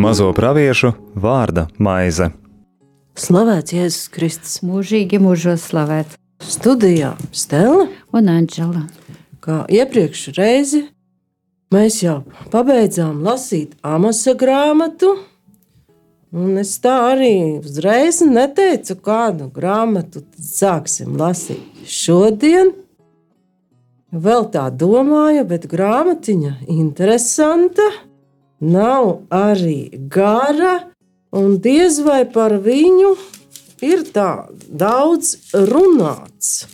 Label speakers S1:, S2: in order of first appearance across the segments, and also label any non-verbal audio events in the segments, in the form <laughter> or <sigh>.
S1: Mazo praviešu vārda maize.
S2: Slavēts Jēzus Kristus.
S3: Mūžīgi mūžos slavēts.
S2: Studijā Stela
S3: un Anģela.
S2: Kā iepriekš reizi mēs jau pabeidzām lasīt amasa grāmatu. Un es tā arī uzreiz neteicu, kādu grāmatu sāksim lasīt šodien. Vēl tā domāju, bet grāmatiņa interesanta nav arī gara, un diez vai par viņu ir tā daudz runāts.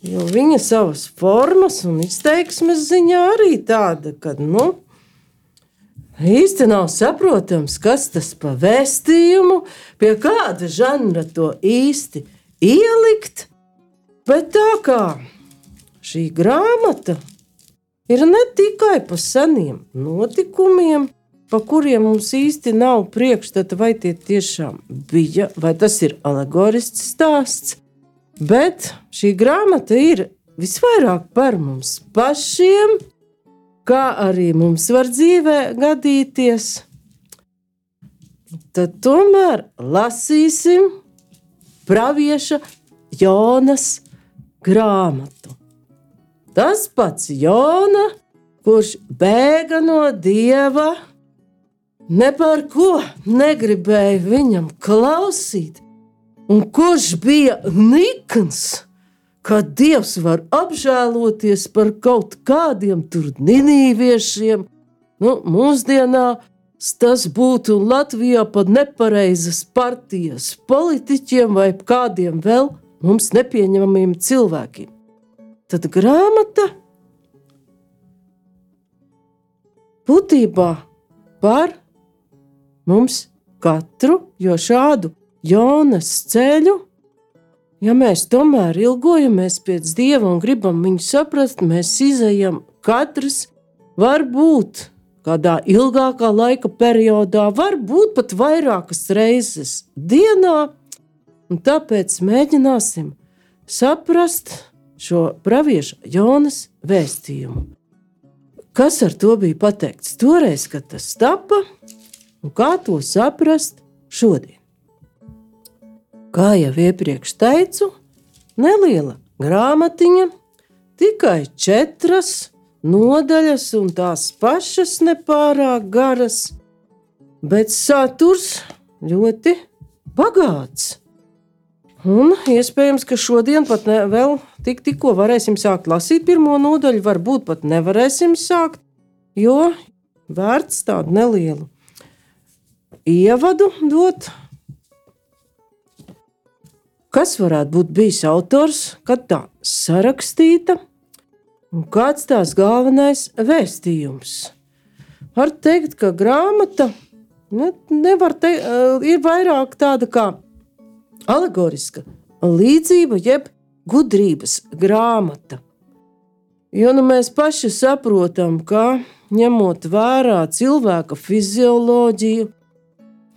S2: Jo viņa savas formas un izteiksmes ziņā arī tāda, ka nu, īsti nav saprotams, kas tas pa vēstījumu, pie kāda žanra to īsti ielikt. Bet tā kā šī grāmata ir ne tikai par seniem notikumiem, pa kuriem mums īsti nav priekšstata, vai tie tiešām bija, vai tas ir alegorisks stāsts, bet šī grāmata ir visvairāk par mums pašiem, kā arī mums var dzīvē gadīties. Tad tomēr lasīsim pravieša Jonas grāmatu. Tas pats Jona, kurš bēga no dieva, ne par ko negribēja viņam klausīt, un kurš bija nikns, ka dievs var apžēloties par kaut kādiem tur ninīviešiem. Nu, mūsdienās tas būtu Latvijā pat nepareizas partijas politiķiem vai kādiem vēl mums nepieņemamiem cilvēkiem. Tad grāmata būtībā par mums katru, jo šādu Jonas ceļu, ja mēs tomēr ilgojamies pēc dieva un gribam viņu saprast, mēs izējam katrs, varbūt kādā ilgākā laika periodā, varbūt pat vairākas reizes dienā, tāpēc mēģināsim saprast, šo pravieša Jonas vēstījumu. Kas ar to bija pateikts toreiz, kad tas tapa, un kā to saprast šodien? Kā jau iepriekš teicu, neliela grāmatiņa, tikai četras nodaļas, un tās pašas nepārāk garas, bet saturs ļoti bagāts. Un iespējams, ka šodien pat ne, vēl tik, tikko varēsim sākt lasīt pirmo nodaļu, varbūt pat nevarēsim sākt, jo vērts tādu nelielu ievadu dot. Kas varētu būt bijis autors, kad tā sarakstīta, un kāds tās galvenais vēstījums? Var teikt, ka grāmata ne, nevar te, ir vairāk tāda kā alegoriska līdzība, jeb gudrības grāmata. Jo nu, mēs paši saprotam, ka ņemot vērā cilvēka fizioloģiju,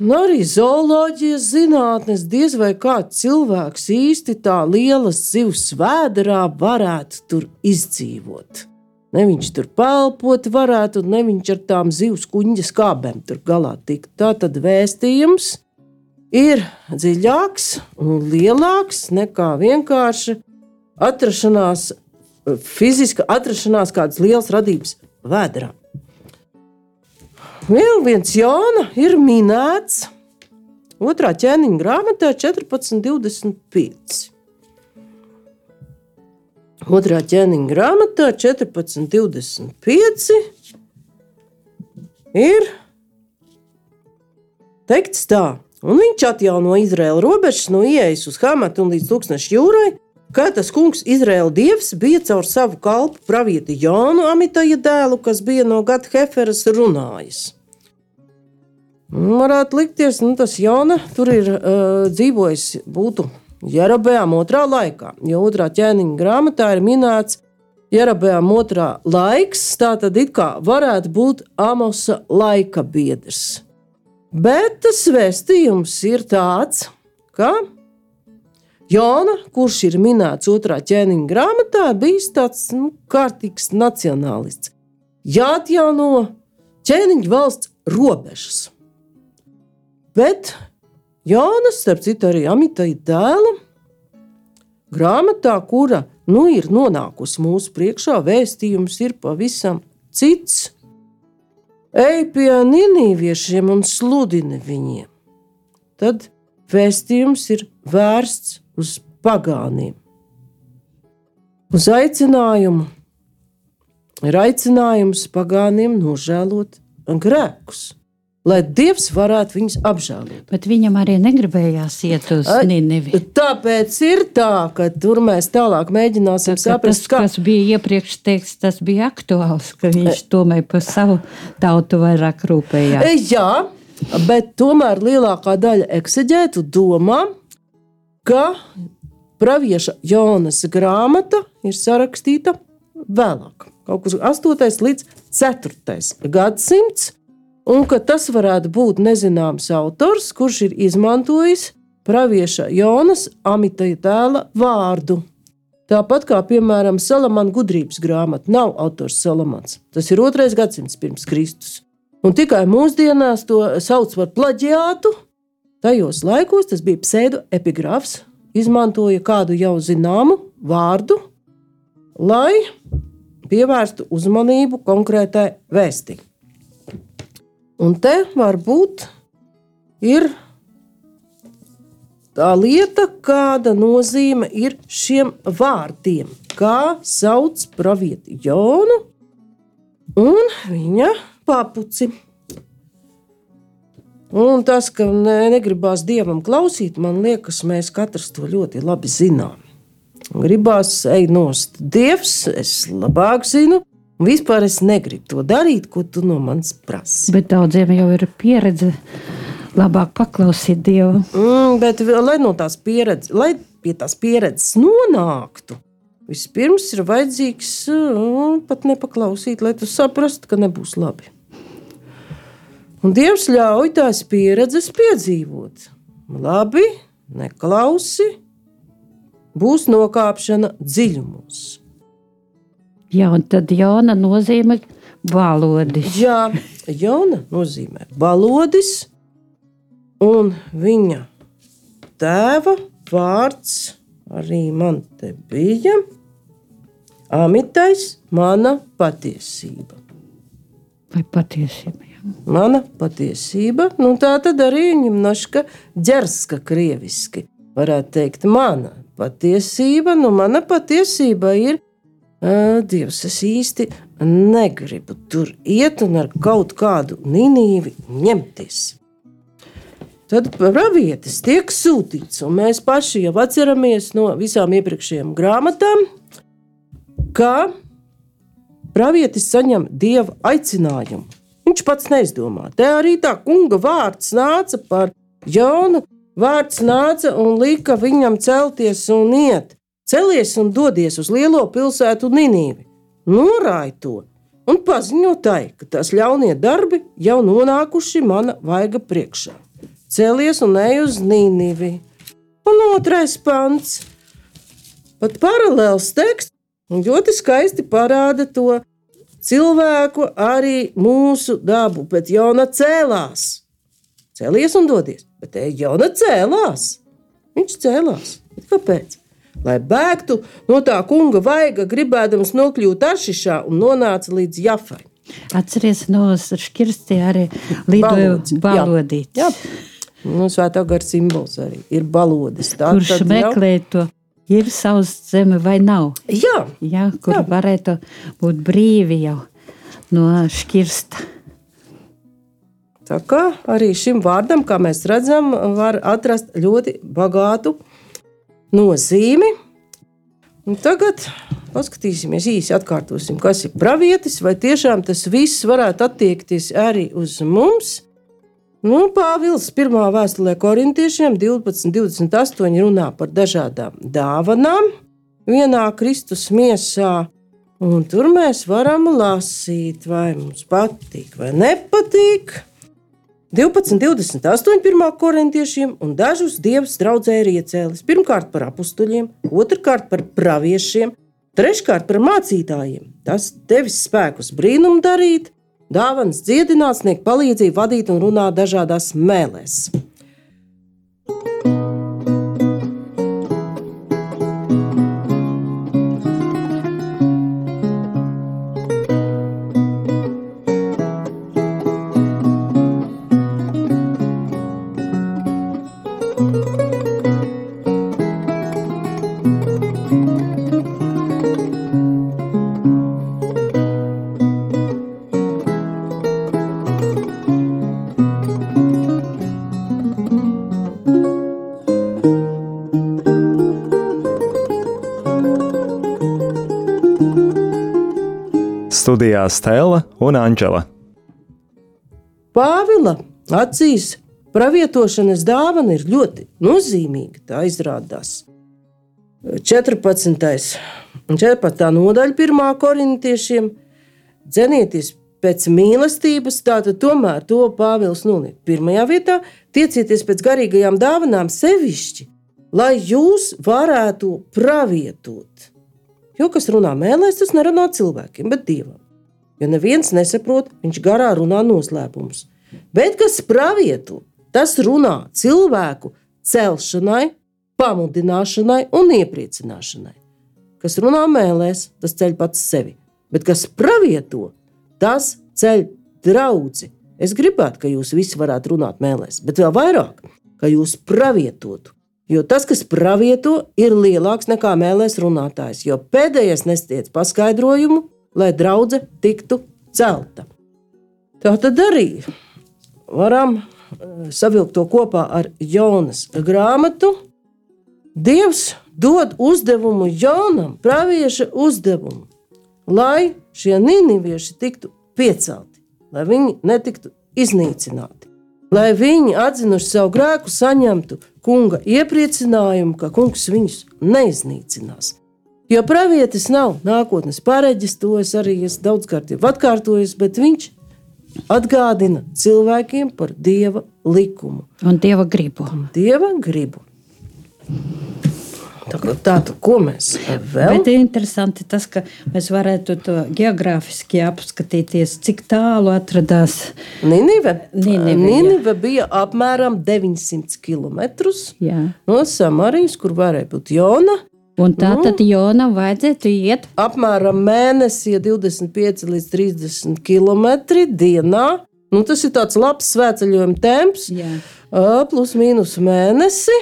S2: un arī zooloģijas zinātnes, diez vai kāds cilvēks īsti tā lielas zivs vēdā varētu tur izdzīvot. Ne viņš tur pelpot varētu, ne viņš ar tām zivs kuģa skābēm tur galā tikt. Tā tad vēstījums ir dziļāks un lielāks nekā vienkārši atrašanās, fiziska atrašanās kādas lielas radības vēdā. Vēl viens Jāna ir minēts otrā ķēniņa grāmatā 1425. Otrā ķēniņa grāmatā 1425 ir teikts tā, un viņš atjauno Izraēla robežas no ieejas uz Hamatu un līdz Tūkstneša jūrai, kā tas kungs Izraēla dievs bija caur savu kalpu pravieti Jānu Amitaja dēlu, kas bija no Gata Heferas runājis. Varētu likties, nu, tas Jāna tur ir uh, dzīvojis, būtu Jerabējām otrā laikā, jo otrā ķēniņa grāmatā ir minēts Jerabējām otrā laiks, tā tad it kā varētu būt Amosa laika biedrs. Bet tas vēstījums ir tāds, ka Jāna, kurš ir minēts otrā ķēniņa grāmatā, bijis tāds nu, kārtīgs nacionālists. Jāatjauno ķēniņa valsts robežas. Bet Jānis, starp citu, arī Amitai dēla grāmatā, kura nu ir nonākusi mūsu priekšā, vēstījums ir pavisam cits. Ej pie nīnīviešiem un sludini viņiem. Tad vēstījums ir vērsts uz pagāniem. Uz aicinājumu ir aicinājums pagāniem nožēlot grēkus lai Dievs varētu viņus apžēlot.
S3: Bet viņam arī negribējās iet uz Nīnevi.
S2: Tāpēc ir tā, ka tur mēs tālāk mēģināsim
S3: Tā,
S2: saprast,
S3: tas, kā... kas bija iepriekš teikts, tas bija aktuāls, ka viņš tomēr par savu tautu vairāk rūpējās.
S2: Jā, bet tomēr lielākā daļa ekseģētu domā, ka pravieša Jonas grāmata ir sarakstīta vēlāk, kaut kur 8. līdz 4. gadsimts un ka tas varētu būt nezināms autors, kurš ir izmantojis pravieša Jonas Amitaja tēla vārdu. Tāpat kā, piemēram, Salamana gudrības grāmata, nav autors Salamans. Tas ir otrais gadsimts pirms Kristus. Un tikai mūsdienās to sauc par plaģiātu. Tajos laikos tas bija pseidoepigrāfs, izmantoja kādu jau zināmu vārdu, lai pievērstu uzmanību konkrētai vēstījai. Un te varbūt ir tā lieta, kāda nozīme ir šiem vārdiem. Kā sauc pravieti Jonu un viņa papuci. Un tas, ka ne, negribās dievam klausīt, man liekas, mēs katrs to ļoti labi zinām. Gribās ej nost. Dievs, es labāk zinu, vispār es negribu to darīt, ko tu no manis prasi.
S3: Bet daudziem jau ir pieredze labāk paklausīt Dievu.
S2: Mm, bet, lai no tās pieredzes, lai pie tās pieredzes nonāktu, vispirms ir vajadzīgs mm, pat nepaklausīt, lai tu saprastu, ka nebūs labi. Un Dievs ļauj tās pieredzes piedzīvot. Labi, neklausi, būs nokāpšana dziļumos.
S3: Jā, un tad Jona nozīmē balodis.
S2: Jā, Jona nozīmē balodis, un viņa tēva vārds arī man te bija. Amitais, mana patiesība.
S3: Vai patiesība? Jā.
S2: Mana patiesība, nu tā tad arī viņam naška ģerska krieviski. Varētu teikt, mana patiesība, nu mana patiesība ir Dievs, es īsti negribu tur iet un ar kaut kādu nīnīvi ņemties. Tad pravietis tiek sūtīts, un mēs paši jau atceramies no visām iepriekšējām grāmatām, ka pravietis saņem dieva aicinājumu. Viņš pats neizdomā. Te arī tā kunga vārds nāca par jaunu, vārds nāca un lika viņam celties un iet. Celies un dodies uz lielo pilsētu Ninīvi, norāj to un paziņo tai, ka tās ļaunie darbi jau nonākuši mana vaiga priekšā. Celies un ej uz Nīnivi. Un otrais pants. Pat paralēls teksts ļoti skaisti parāda to cilvēku, arī mūsu dabu, bet jauna cēlās. Cēlies un dodies, bet te jauna cēlās. Viņš cēlās. Bet kāpēc? Lai bēgtu no tā kunga vaiga, gribēdams nokļūt Aršišā un nonāca līdz Jafai.
S3: Atceries no šķirstī arī lidoja balodīt.
S2: Jā, jā. Nu, svētā gara simbols arī ir balodis.
S3: Tā, Kurš tad, meklē jau... to? Ir savs zeme vai nav?
S2: Jā,
S3: jā kur jā. varētu būt brīvi jau no šķirsta.
S2: Tā kā arī šim vārdam, kā mēs redzam, var atrast ļoti bagātu nozīmi. Un tagad paskatīsimies īsi, atkārtosim, kas ir pravietis, vai tiešām tas viss varētu attiekties arī uz mums. Nu, Pāvils 1. vēstulē korintiešiem 12.28 runā par dažādām dāvanām vienā Kristus miesā. Un tur mēs varam lasīt, vai mums patīk vai nepatīk. 12, 28 pirmā korintiešiem un dažus dievus draudzē ir iecēlis. Pirmkārt par apstuļiem, otrkārt par praviešiem, treškārt par mācītājiem. Tas devis spēkus brīnumu darīt, dāvāns dziedināt, sniegt palīdzību, vadīt un runāt dažādās mēlēs.
S1: Studijā Stela un Anģela.
S2: Pāvila acīs pravietošanas dāvana ir ļoti nozīmīga. Tā izrādās 14. un 14. nodaļa, 1. korintiešiem. Dzenieties pēc mīlestības, tātad tomēr to Pāvils noliek pirmajā vietā. Tiecieties pēc garīgajām dāvanām sevišķi, lai jūs varētu pravietot. Jo kas runā mēlēs, tas nerunā cilvēkiem, bet dievam. Jo neviens nesaprot, viņš garā runā noslēpumus. Bet kas pravieto, tas runā cilvēku celšanai, pamudināšanai un iepriecināšanai. Kas runā mēlēs, tas ceļ pats sevi. Bet kas pravieto, tas ceļ draugu. Es gribētu, ka jūs visi varētu runāt mēlēs, bet vēl vairāk, ka jūs pravietotu. Jo tas, kas pravieto, ir lielāks nekā mēlēs runātājs, jo pēdējais nestiedz paskaidrojumu, lai draudzene tiktu celta. Tā tad arī varam eh, savilkt to kopā ar Jonas grāmatu. Dievs dod uzdevumu Jonam, pravieša uzdevumu, lai šie nīnivieši tiktu piecelti, lai viņi netiktu iznīcināti lai viņi atzinuši savu grēku, saņemtu kunga iepriecinājumu, ka kungs viņus neiznīcinās. Jo pravietis nav nākotnes pareģis, to es arī esmu daudzkārt atkārtojis, bet viņš atgādina cilvēkiem par dieva likumu
S3: un dieva gribu.
S2: Un dieva gribu. Tātad, ko mēs vēl?
S3: Bet interesanti tas, ka mēs varētu to geogrāfiski apskatīties, cik tālu atradās
S2: Ninive.
S3: Ninive,
S2: Ninive bija apmēram 900 km
S3: Jā.
S2: no Samarijas, kur varēja būt Jona.
S3: Un tā tad Jonam vajadzētu iet
S2: Apmēram mēnesī 25 līdz 30 km dienā. Nu, tas ir tāds labs svētceļojuma temps,
S3: Jā.
S2: plus mīnus mēnesi.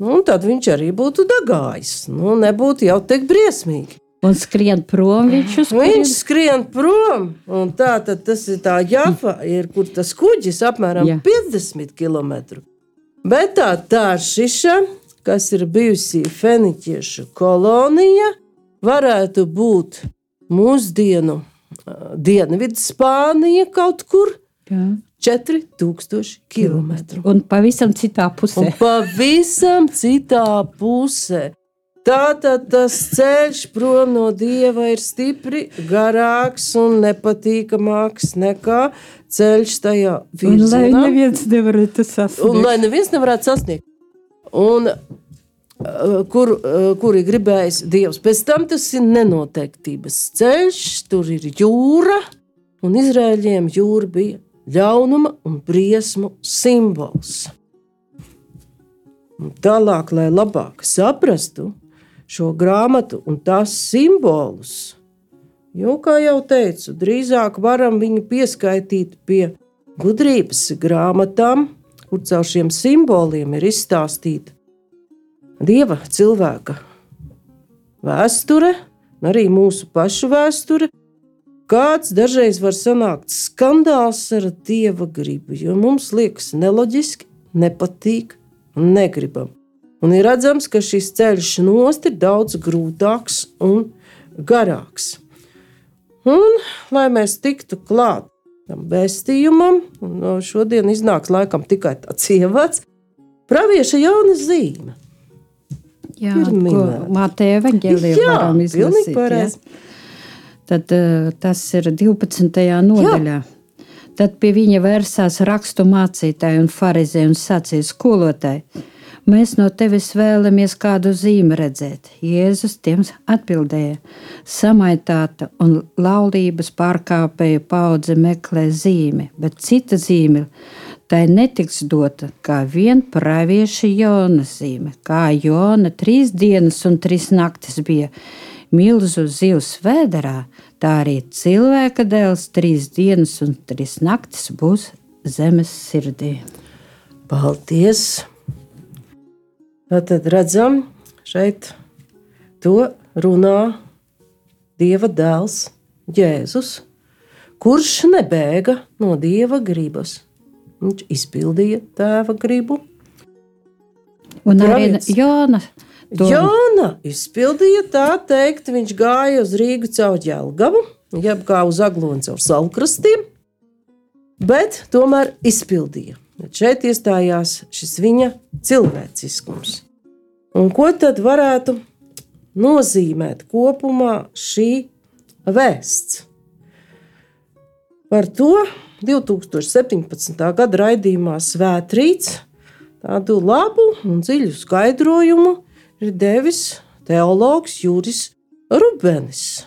S2: Nu, tad viņš arī būtu degājis. Nu, nebūtu jau tik briesmīgi.
S3: un skrien prom viņš uz
S2: Viņš
S3: kurien-
S2: skrien prom, un tā tad tas ir tā jāfa, ir, kur tas kuģis apmēram
S3: Jā.
S2: 50 km. Bet tā Tāršiša, kas ir bijusi feniķiešu kolonija, varētu būt mūsdienu Dienvidu Spānija kaut kur
S3: Jā.
S2: 4000 km.
S3: Un pavisam citā pusē.
S2: Un pavisam citā pusē. Tātad tas ceļš prom no dieva ir stipri garāks un nepatīkamāks nekā ceļš tajā
S3: Un lai
S2: virzienā.
S3: neviens nevarētu
S2: Un
S3: sasniegt.
S2: lai neviens nevarētu sasniegt. Un, uh, kur, uh, kur ir gribējis Dievs. Pēc tam tas ir nenoteiktības ceļš, tur ir jūra, un Izrēļiem jūra bija ļaunuma un briesmu simbols. Un tālāk, lai labāk saprastu šo grāmatu un tās simbolus, jo, kā jau teicu, drīzāk varam viņu pieskaitīt pie gudrības grāmatām, kur caur šiem simboliem ir izstāstīta dieva cilvēka vēsture, arī mūsu pašu vēsture. Kāds dažreiz var sanākt skandāls ar dieva gribu, jo mums liekas neloģiski, nepatīk un negribam. Un ir redzams, ka šis ceļš nost ir daudz grūtāks un garāks. Un, lai mēs tiktu klāt tam vēstījumam, un no šodien iznāks laikam tikai tāds ievads, pravieša jauna zīme.
S3: Jā. Mateja
S2: Jā,
S3: varam izlasīt. jā. Tad eh, tas ir 12. nodaļā. Tad pie viņa vērsās rakstu mācītāji un farizēji un sacīja skolotāji. Mēs no tevis vēlamies kādu zīmi redzēt. Jēzus tiem atbildēja: Samaitāta un laulības pārkāpēju paudze meklē zīmi, bet cita zīme tai netiks dota kā vien pravieša Jona zīme. Kā Jona trīs dienas un trīs naktis bija milzu zivs vēderā, tā arī cilvēka dēls trīs dienas un trīs naktis būs zemes sirdī.
S2: Paldies! Tad redzam, šeit to runā Dieva dēls Jēzus, kurš nebēga no Dieva gribas. Viņš izpildīja tēva gribu.
S3: Un arī
S2: Pravietis.
S3: To-
S2: Jona izpildīja tā teikt, viņš gāja uz Rīgu caur ģelgavu, jeb kā uz aglonu caur salkrastiem, bet tomēr izpildīja. Šeit iestājās šis viņa cilvēciskums. Un ko tad varētu nozīmēt kopumā šī vēsts? Par to 2017. gada raidījumā Svētrīts tādu labu un dziļu skaidrojumu ir devis teologs Juris Rubenis.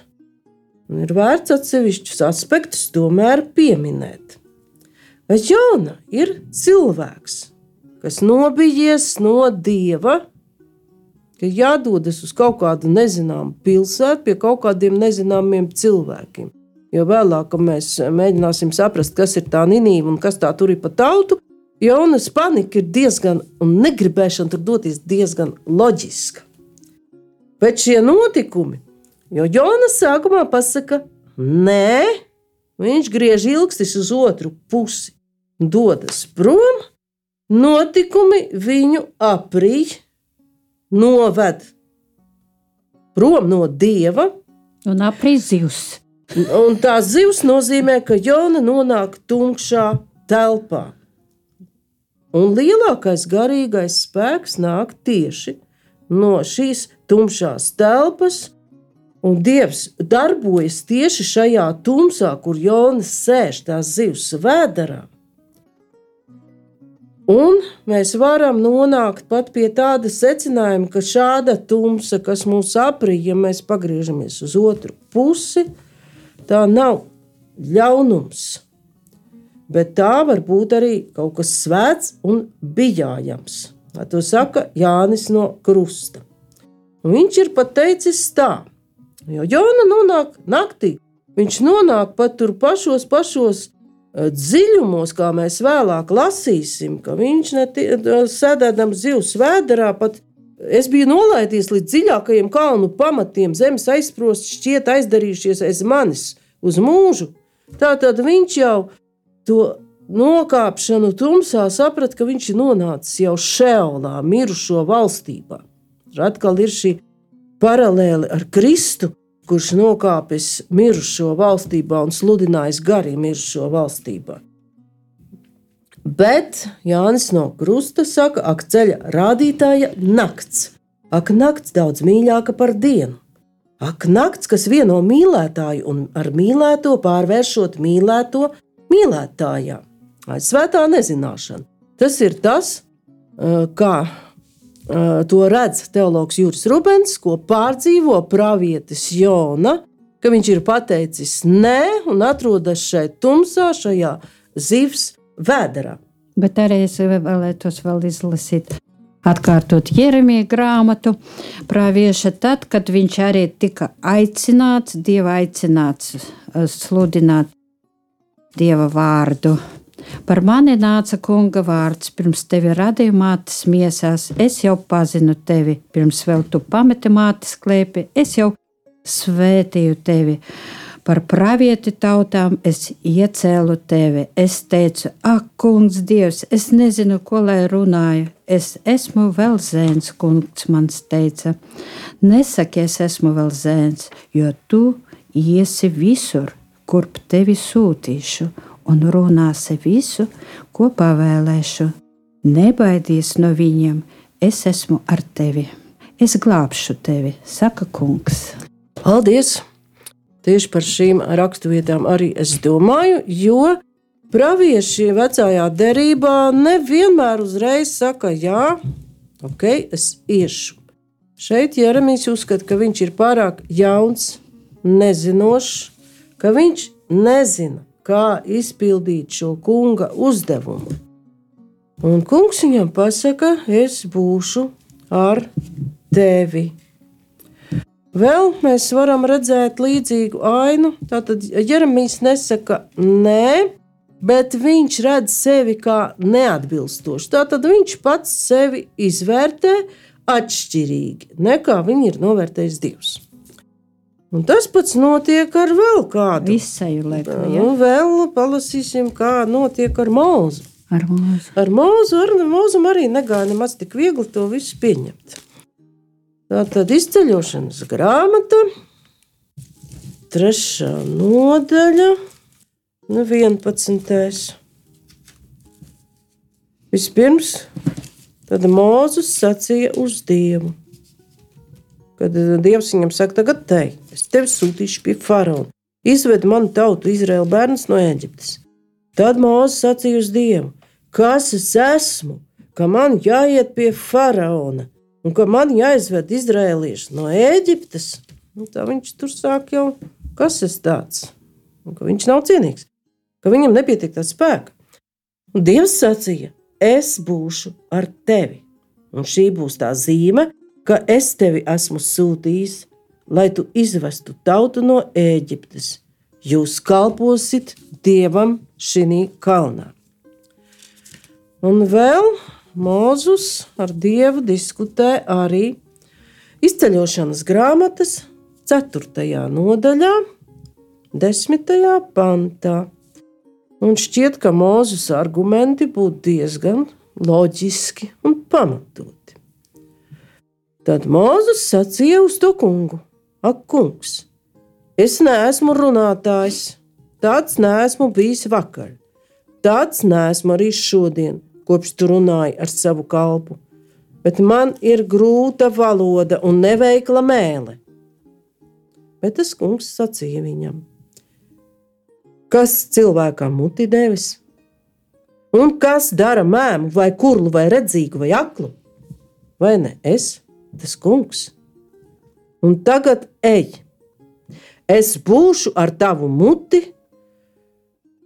S2: Un ir vērts atsevišķus aspektus tomēr pieminēt. Bet Jona ir cilvēks, kas nobijies no dieva, ka jādodas uz kaut kādu nezināmu pilsētu pie kaut kādiem nezināmiem cilvēkiem. Jo vēlāk, mēs mēģināsim saprast, kas ir tā Nīnīva un kas tā tur ir pa tautu, Jonas panika ir diezgan, un negribēšana tur doties diezgan loģiska. Bet šie notikumi, jo Jonas sākumā pasaka, nē, viņš griež ilgstis uz otru pusi, dodas prom, notikumi viņu aprīj, noved prom no dieva.
S3: Un aprīz zivs.
S2: Un tā zivs nozīmē, ka Jona nonāk tumšā telpā. Un lielākais garīgais spēks nāk tieši no šīs tumšās telpas, un Dievs darbojas tieši šajā tumsā, kur Jonas sēž tās zivs vēderā. Un mēs varam nonākt pat pie tāda secinājuma, ka šāda tumsa, kas mūs aprīja, ja mēs pagriežamies uz otru pusi, tā nav ļaunums. Bet tā var būt arī kaut kas svēts un bijājams. To saka Jānis no Krusta. Un viņš ir pat teicis tā, jo Jona nonāk naktī. Viņš nonāk pat tur pašos, pašos eh, dziļumos, kā mēs vēlāk lasīsim, ka viņš sēdēdams zivs vēderā pat Es biju nolaidies līdz dziļākajiem kalnu pamatiem, zemes aizsprosti šķiet aizdarījušies aiz manis uz mūžu. Tātad viņš jau to nokāpšanu tumsā saprata, ka viņš ir nonācis jau šeolā, mirušo valstībā. Tur atkal ir šī paralēle ar Kristu, kurš nokāpis mirušo valstībā un sludinājis garīgi mirušo valstībā. Bet Jānis no Krusta saka, ak, ceļa rādītāja nakts. Ak, nakts daudz mīļāka par dienu. Ak, nakts, kas vieno mīlētāju un ar mīlēto pārvēršot mīlēto mīlētājā. Svētā nezināšana. Tas ir tas, kā to redz teologs Juris Rubens, ko pārdzīvo pravietis Jona, ka viņš ir pateicis nē un atrodas šeit tumsā, šajā zivs vēderā.
S3: Bet arī es vēlētos vēl izlasīt. Atkārtot Jeremija grāmatu, pravieša tad, kad viņš arī tika aicināts, Dieva aicināts sludināt Dieva vārdu. Par mani nāca kunga vārds, pirms tevi radīja mātes miesās. Es jau pazinu tevi, pirms vēl tu pameti mātes klēpi, es jau svētīju tevi. Par pravieti tautām es iecēlu tevi. Es teicu, ak, kungs, Dievs, es nezinu, ko lai runāju. Es esmu vēl zēns, kungs man teica. Nesaki, es esmu vēl zēns, jo tu iesi visur, kurp tevi sūtīšu, un runāsi visu, ko pavēlēšu. Nebaidies no viņiem, es esmu ar tevi. Es glābšu tevi, saka kungs.
S2: Paldies! Tieši par šīm raksturvietām arī es domāju, jo pravieši vecajā derībā nevienmēr uzreiz saka, jā, ok, es iešu. Šeit Jeremijs uzskata, ka viņš ir pārāk jauns, nezinošs, ka viņš nezina, kā izpildīt šo kunga uzdevumu. Un kungs viņam pasaka, es būšu ar tevi. Vēl mēs varam redzēt līdzīgu ainu. Tātad Jeremijs nesaka nē, bet viņš redz sevi kā neatbilstošu. Tātad viņš pats sevi izvērtē atšķirīgi nekā viņi ir novērtējis Dievs. Un tas pats notiek ar vēl kādu
S3: Visēju lieku. Ja?
S2: Nu, vēl palasīsim, kā notiek ar mūzu.
S3: Ar mūzu.
S2: Ar mūzu, ar mūzu arī negāja nemaz tik viegli to visu pieņemt. Tā tad izceļošanas grāmata, trešā nodaļa, nu 11. Vispirms, tad Mūzus sacīja uz Dievu. Kad Dievs viņam saka, tagad te, es tevi sūtīšu pie faraona. Izved manu tautu, Izraēlu bērnus no Eģiptes. Tad Mūzes sacīja uz Dievu, kas es esmu, ka man jāiet pie faraona un ka man jāizved izrēlieši no Ēģiptes. Nu, tā viņš tur sāk jau, kas es tāds, un ka viņš nav cienīgs, ka viņam nepietiek tā spēka. Un Dievs sacīja, es būšu ar tevi, un šī būs tā zīme, ka es tevi esmu sūtījis, lai tu izvestu tautu no Ēģiptes. Jūs kalposit Dievam šī kalnā. Un vēl Mūzus ar Dievu diskutē arī izceļošanas grāmatas 4. nodaļā, 10. pantā. Un šķiet, ka Mūzus argumenti būtu diezgan loģiski un pamatoti. Tad Mūzus sacīja uz to kungu: Ak, kungs, es neesmu runātājs, tāds neesmu bijis vakar, tāds neesmu arī šodien kopš tu runāji ar savu kalpu, bet man ir grūta valoda un neveikla mēle. Bet tas kungs sacīja viņam: Kas cilvēkam muti devis? Un kas dara mēmu, vai kurlu, vai redzīgu, vai aklu? Vai ne es, tas kungs? Un tagad ej, es būšu ar tavu muti,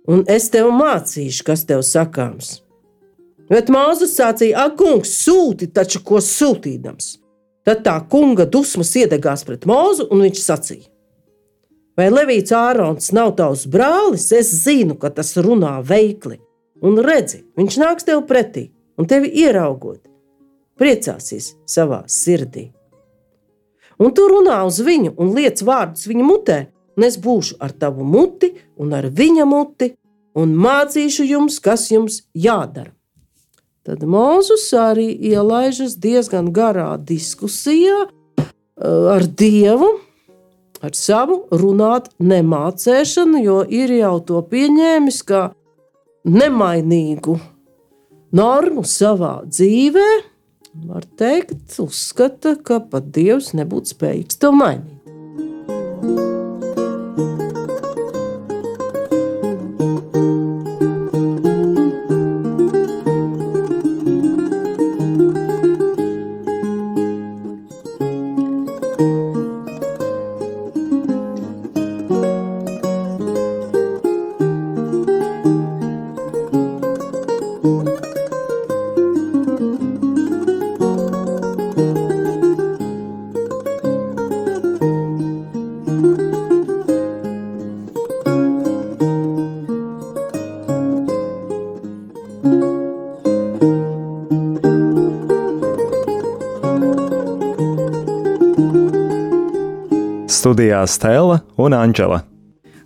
S2: un es tev mācīšu, kas tev sakāms. Bet Māzus sacīja, ak, kungs, sūti taču ko sūtīdams. Tad tā kunga dusmas iedegās pret mūzu, un viņš sacīja: Vai Levīts Ārons nav tavs brālis? Es zinu, ka tas runā veikli. Un redzi, viņš nāks tev pretī, un tevi ieraugot, priecāsies savā sirdī. Un tu runā uz viņu un liec vārdus viņa mutē, un es būšu ar tavu muti un ar viņa muti, un mācīšu jums, kas jums jādara. Tad Mozus arī ielaižas diezgan garā diskusijā eh, ar Dievu, ar savu runāt nemācēšanu, jo ir jau to pieņēmis kā nemainīgu normu savā dzīvē. Var teikt, uzskata, ka pat Dievs nebūtu spējīgs to mainīt.
S1: Studijā Stela un Anģela.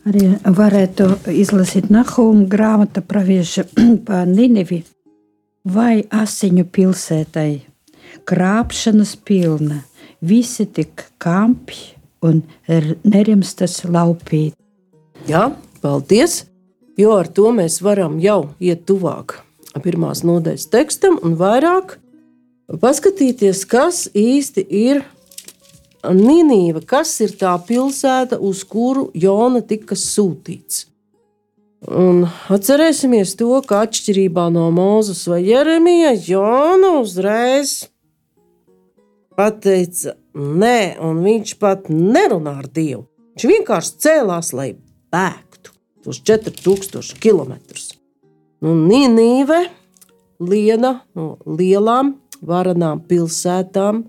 S3: Arī varētu izlasīt Nahuma grāmatu pravieša <clears throat> par Ninivi vai asiņu pilsētai. Krāpšanas pilna, visi tik kampi un nerimstas laupīt.
S2: Jā, paldies! Jo ar to mēs varam jau iet tuvāk pirmās nodaļas tekstam un vairāk paskatīties, kas īsti ir Ninīva, kas ir tā pilsēta, uz kuru Jona tika sūtīts. Un atcerēsimies to, ka atšķirībā no Mūzes vai Jeremija, Jona uzreiz pateica, nē, un viņš pat nerunā ar Dievu. Viņš vienkārši cēlās, lai bēgtu tos 4000 km. Nu, Nīnīve, viena no lielām varanām pilsētām,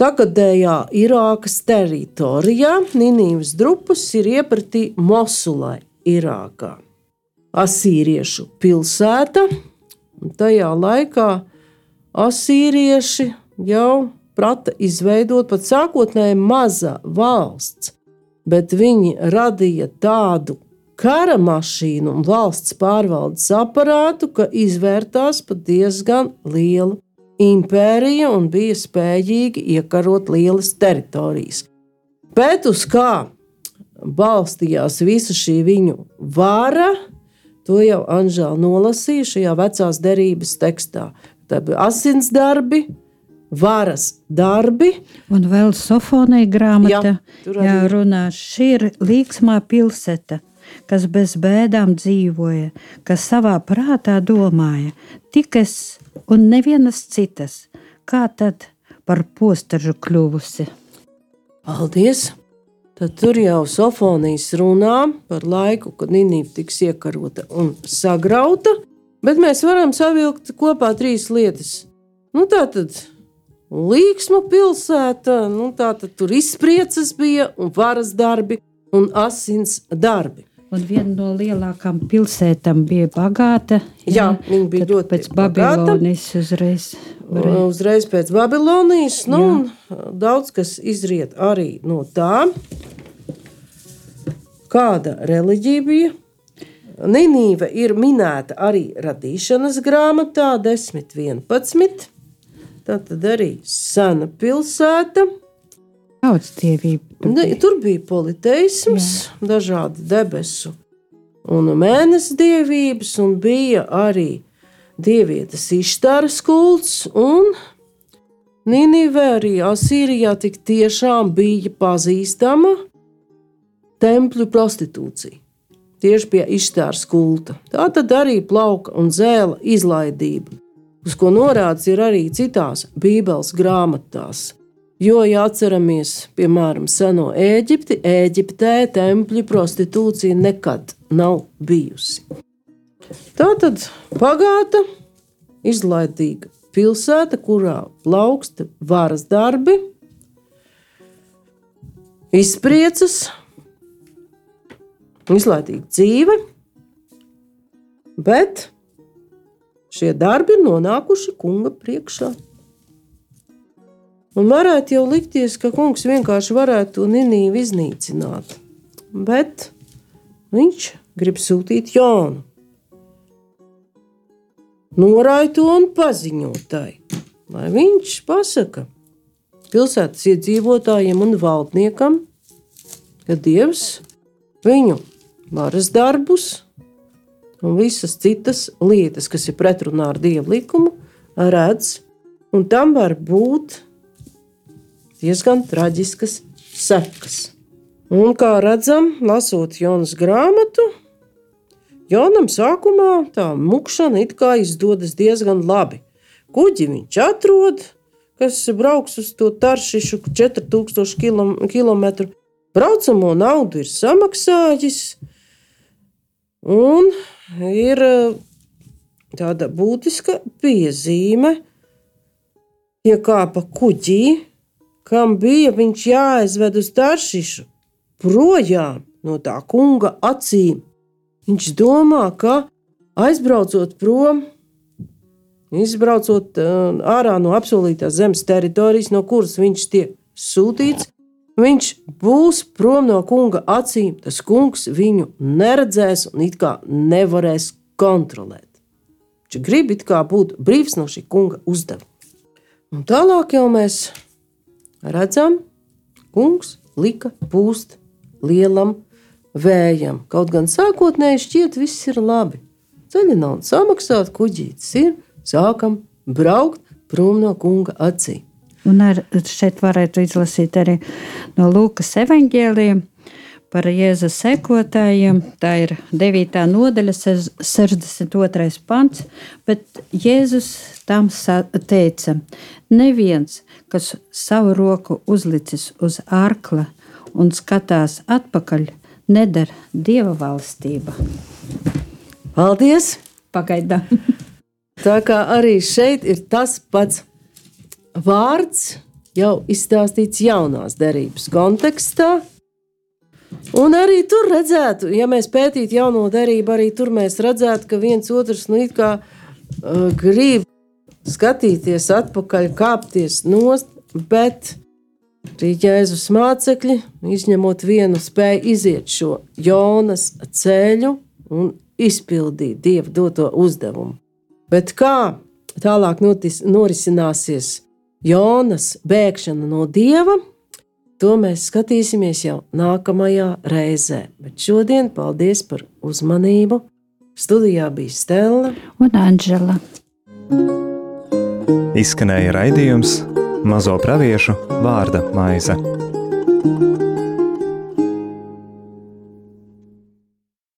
S2: tagadējā Irākas teritorijā, Nīnīvas drupas ir iepratī Mosulai, Irākā. Asīriešu pilsēta, un tajā laikā asīrieši jau prata izveidot pat sākotnēji maza valsts, bet viņi radīja tādu kara mašīnu un valsts pārvaldes aparātu, ka izvērtās pat diezgan liela impērija un bija spējīgi iekarot lielas teritorijas. Bet uz kā balstījās visa šī viņu vara, to jau Anžēla nolasīja šajā vecās derības tekstā. Tā bija asins darbi, varas darbi.
S3: Un vēl Sofonija grāmata,
S2: Jā,
S3: jā, runā, šī ir līksmā pilsēta, kas bez bēdām dzīvoja, kas savā prātā domāja, tikas un nevienas citas, kā tad par postažu kļuvusi.
S2: Paldies! Tad tur jau Sofonijas runā par laiku, kad Nīnīva tiks iekarota un sagrauta, bet mēs varam savilkt kopā trīs lietas. Nu, tā tad Līksma pilsēta, nu, tā tad tur izspriedzes bija un varas darbi un asins darbi.
S3: Un viena no lielākām pilsētām bija bagāta.
S2: Jā, viņa bija ļoti
S3: pēc. Babilonas uzreiz. varēja-
S2: Uzreiz pēc Babilonijas, nu, un daudz kas izriet arī no tā, kāda reliģija bija. Ninīva ir minēta arī radīšanas grāmatā 10.11. Tā tad arī sena pilsēta.
S3: Daudz dievību.
S2: Ne, tur bija politeisms, dažādi debesu un mēnesis dievības, un bija arī dievietes izšķēras kults. Nīnivē arī Asīrijā tik tiešām bija pazīstama tempļu prostitūcija. Tieši pie izšķēras kulta. Tā tad arī plauka un zēla izlaidība, uz ko norādes ir arī citās Bībeles grāmatās. Jo, ja atceramies, piemēram, seno Eģipti, Eģiptē tempļu prostitūcija nekad nav bijusi. Tā tad pagāta, izlaidīga pilsēta, kurā plauksta varas darbi, izpriecas, izlaidīga dzīve, bet šie darbi ir nonākuši kunga priekšā. Un varētu jau likties, ka kungs vienkārši varētu to Nīnīvu iznīcināt. Bet viņš grib sūtīt jaunu. Norāja to un paziņot tai, lai viņš pasaka pilsētas iedzīvotājiem un valdniekam, ka Dievs viņu varas darbus un visas citas lietas, kas ir pretrunā ar Dieva likumu, redz, un tam var būt diezgan traģiskas sekas. Un kā redzam, lasot Jonas grāmatu, Jonam sākumā tā mukšana it kā izdodas diezgan labi. Kuģi viņš atrod, kas brauks uz to taršišu 4000 km. Braucamo naudu ir samaksājis, un ir eh, tāda būtiska piezīme, iekāpa kuģī, kam bija viņš jāaizved uz Taršišu, projām no tā kunga acīm. Viņš domā, ka aizbraucot prom, izbraucot uh, ārā no apsolītās zemes teritorijas, no kuras viņš tiek sūtīts, viņš būs prom no kunga acīm. Tas kungs viņu neredzēs un it kā nevarēs kontrolēt. Viņš grib būt brīvs no šī kunga uzdevuma. Un tālāk jau mēs redzam, kungs lika pūst lielam vējam. Kaut gan sākotnēji šķiet, viss ir labi. Ceļa nav samaksāta, kuģītis ir, sākam braukt prom no kunga acīm.
S3: Un ar, šeit varētu izlasīt arī no Lūkas evanģēliem par Jēzus sekotājiem. Tā ir 9. nodaļa, 62. pants. Bet Jēzus tam teica: Neviens, kas savu roku uzlicis uz arkla un skatās atpakaļ, nedara dieva valstība.
S2: Paldies!
S3: Pagaidām!
S2: Tā kā arī šeit ir tas pats vārds, jau izstāstīts jaunās derības kontekstā. Un arī tur redzētu, ja mēs pētītu jauno derību, arī tur mēs redzētu, ka viens otrs nu, kā, uh, grib skatīties atpakaļ, kāpties nost, bet arī Jēzus mācekļi, izņemot vienu, spēja iziet šo Jonas ceļu un izpildīt Dieva doto uzdevumu. Bet kā tālāk notis, norisināsies Jonas bēgšana no dieva, to mēs skatīsimies jau nākamajā reizē. Bet šodien paldies par uzmanību. Studijā bija Stela
S3: un Anģela.
S1: Izskanēja raidījums Mazo praviešu vārda maize.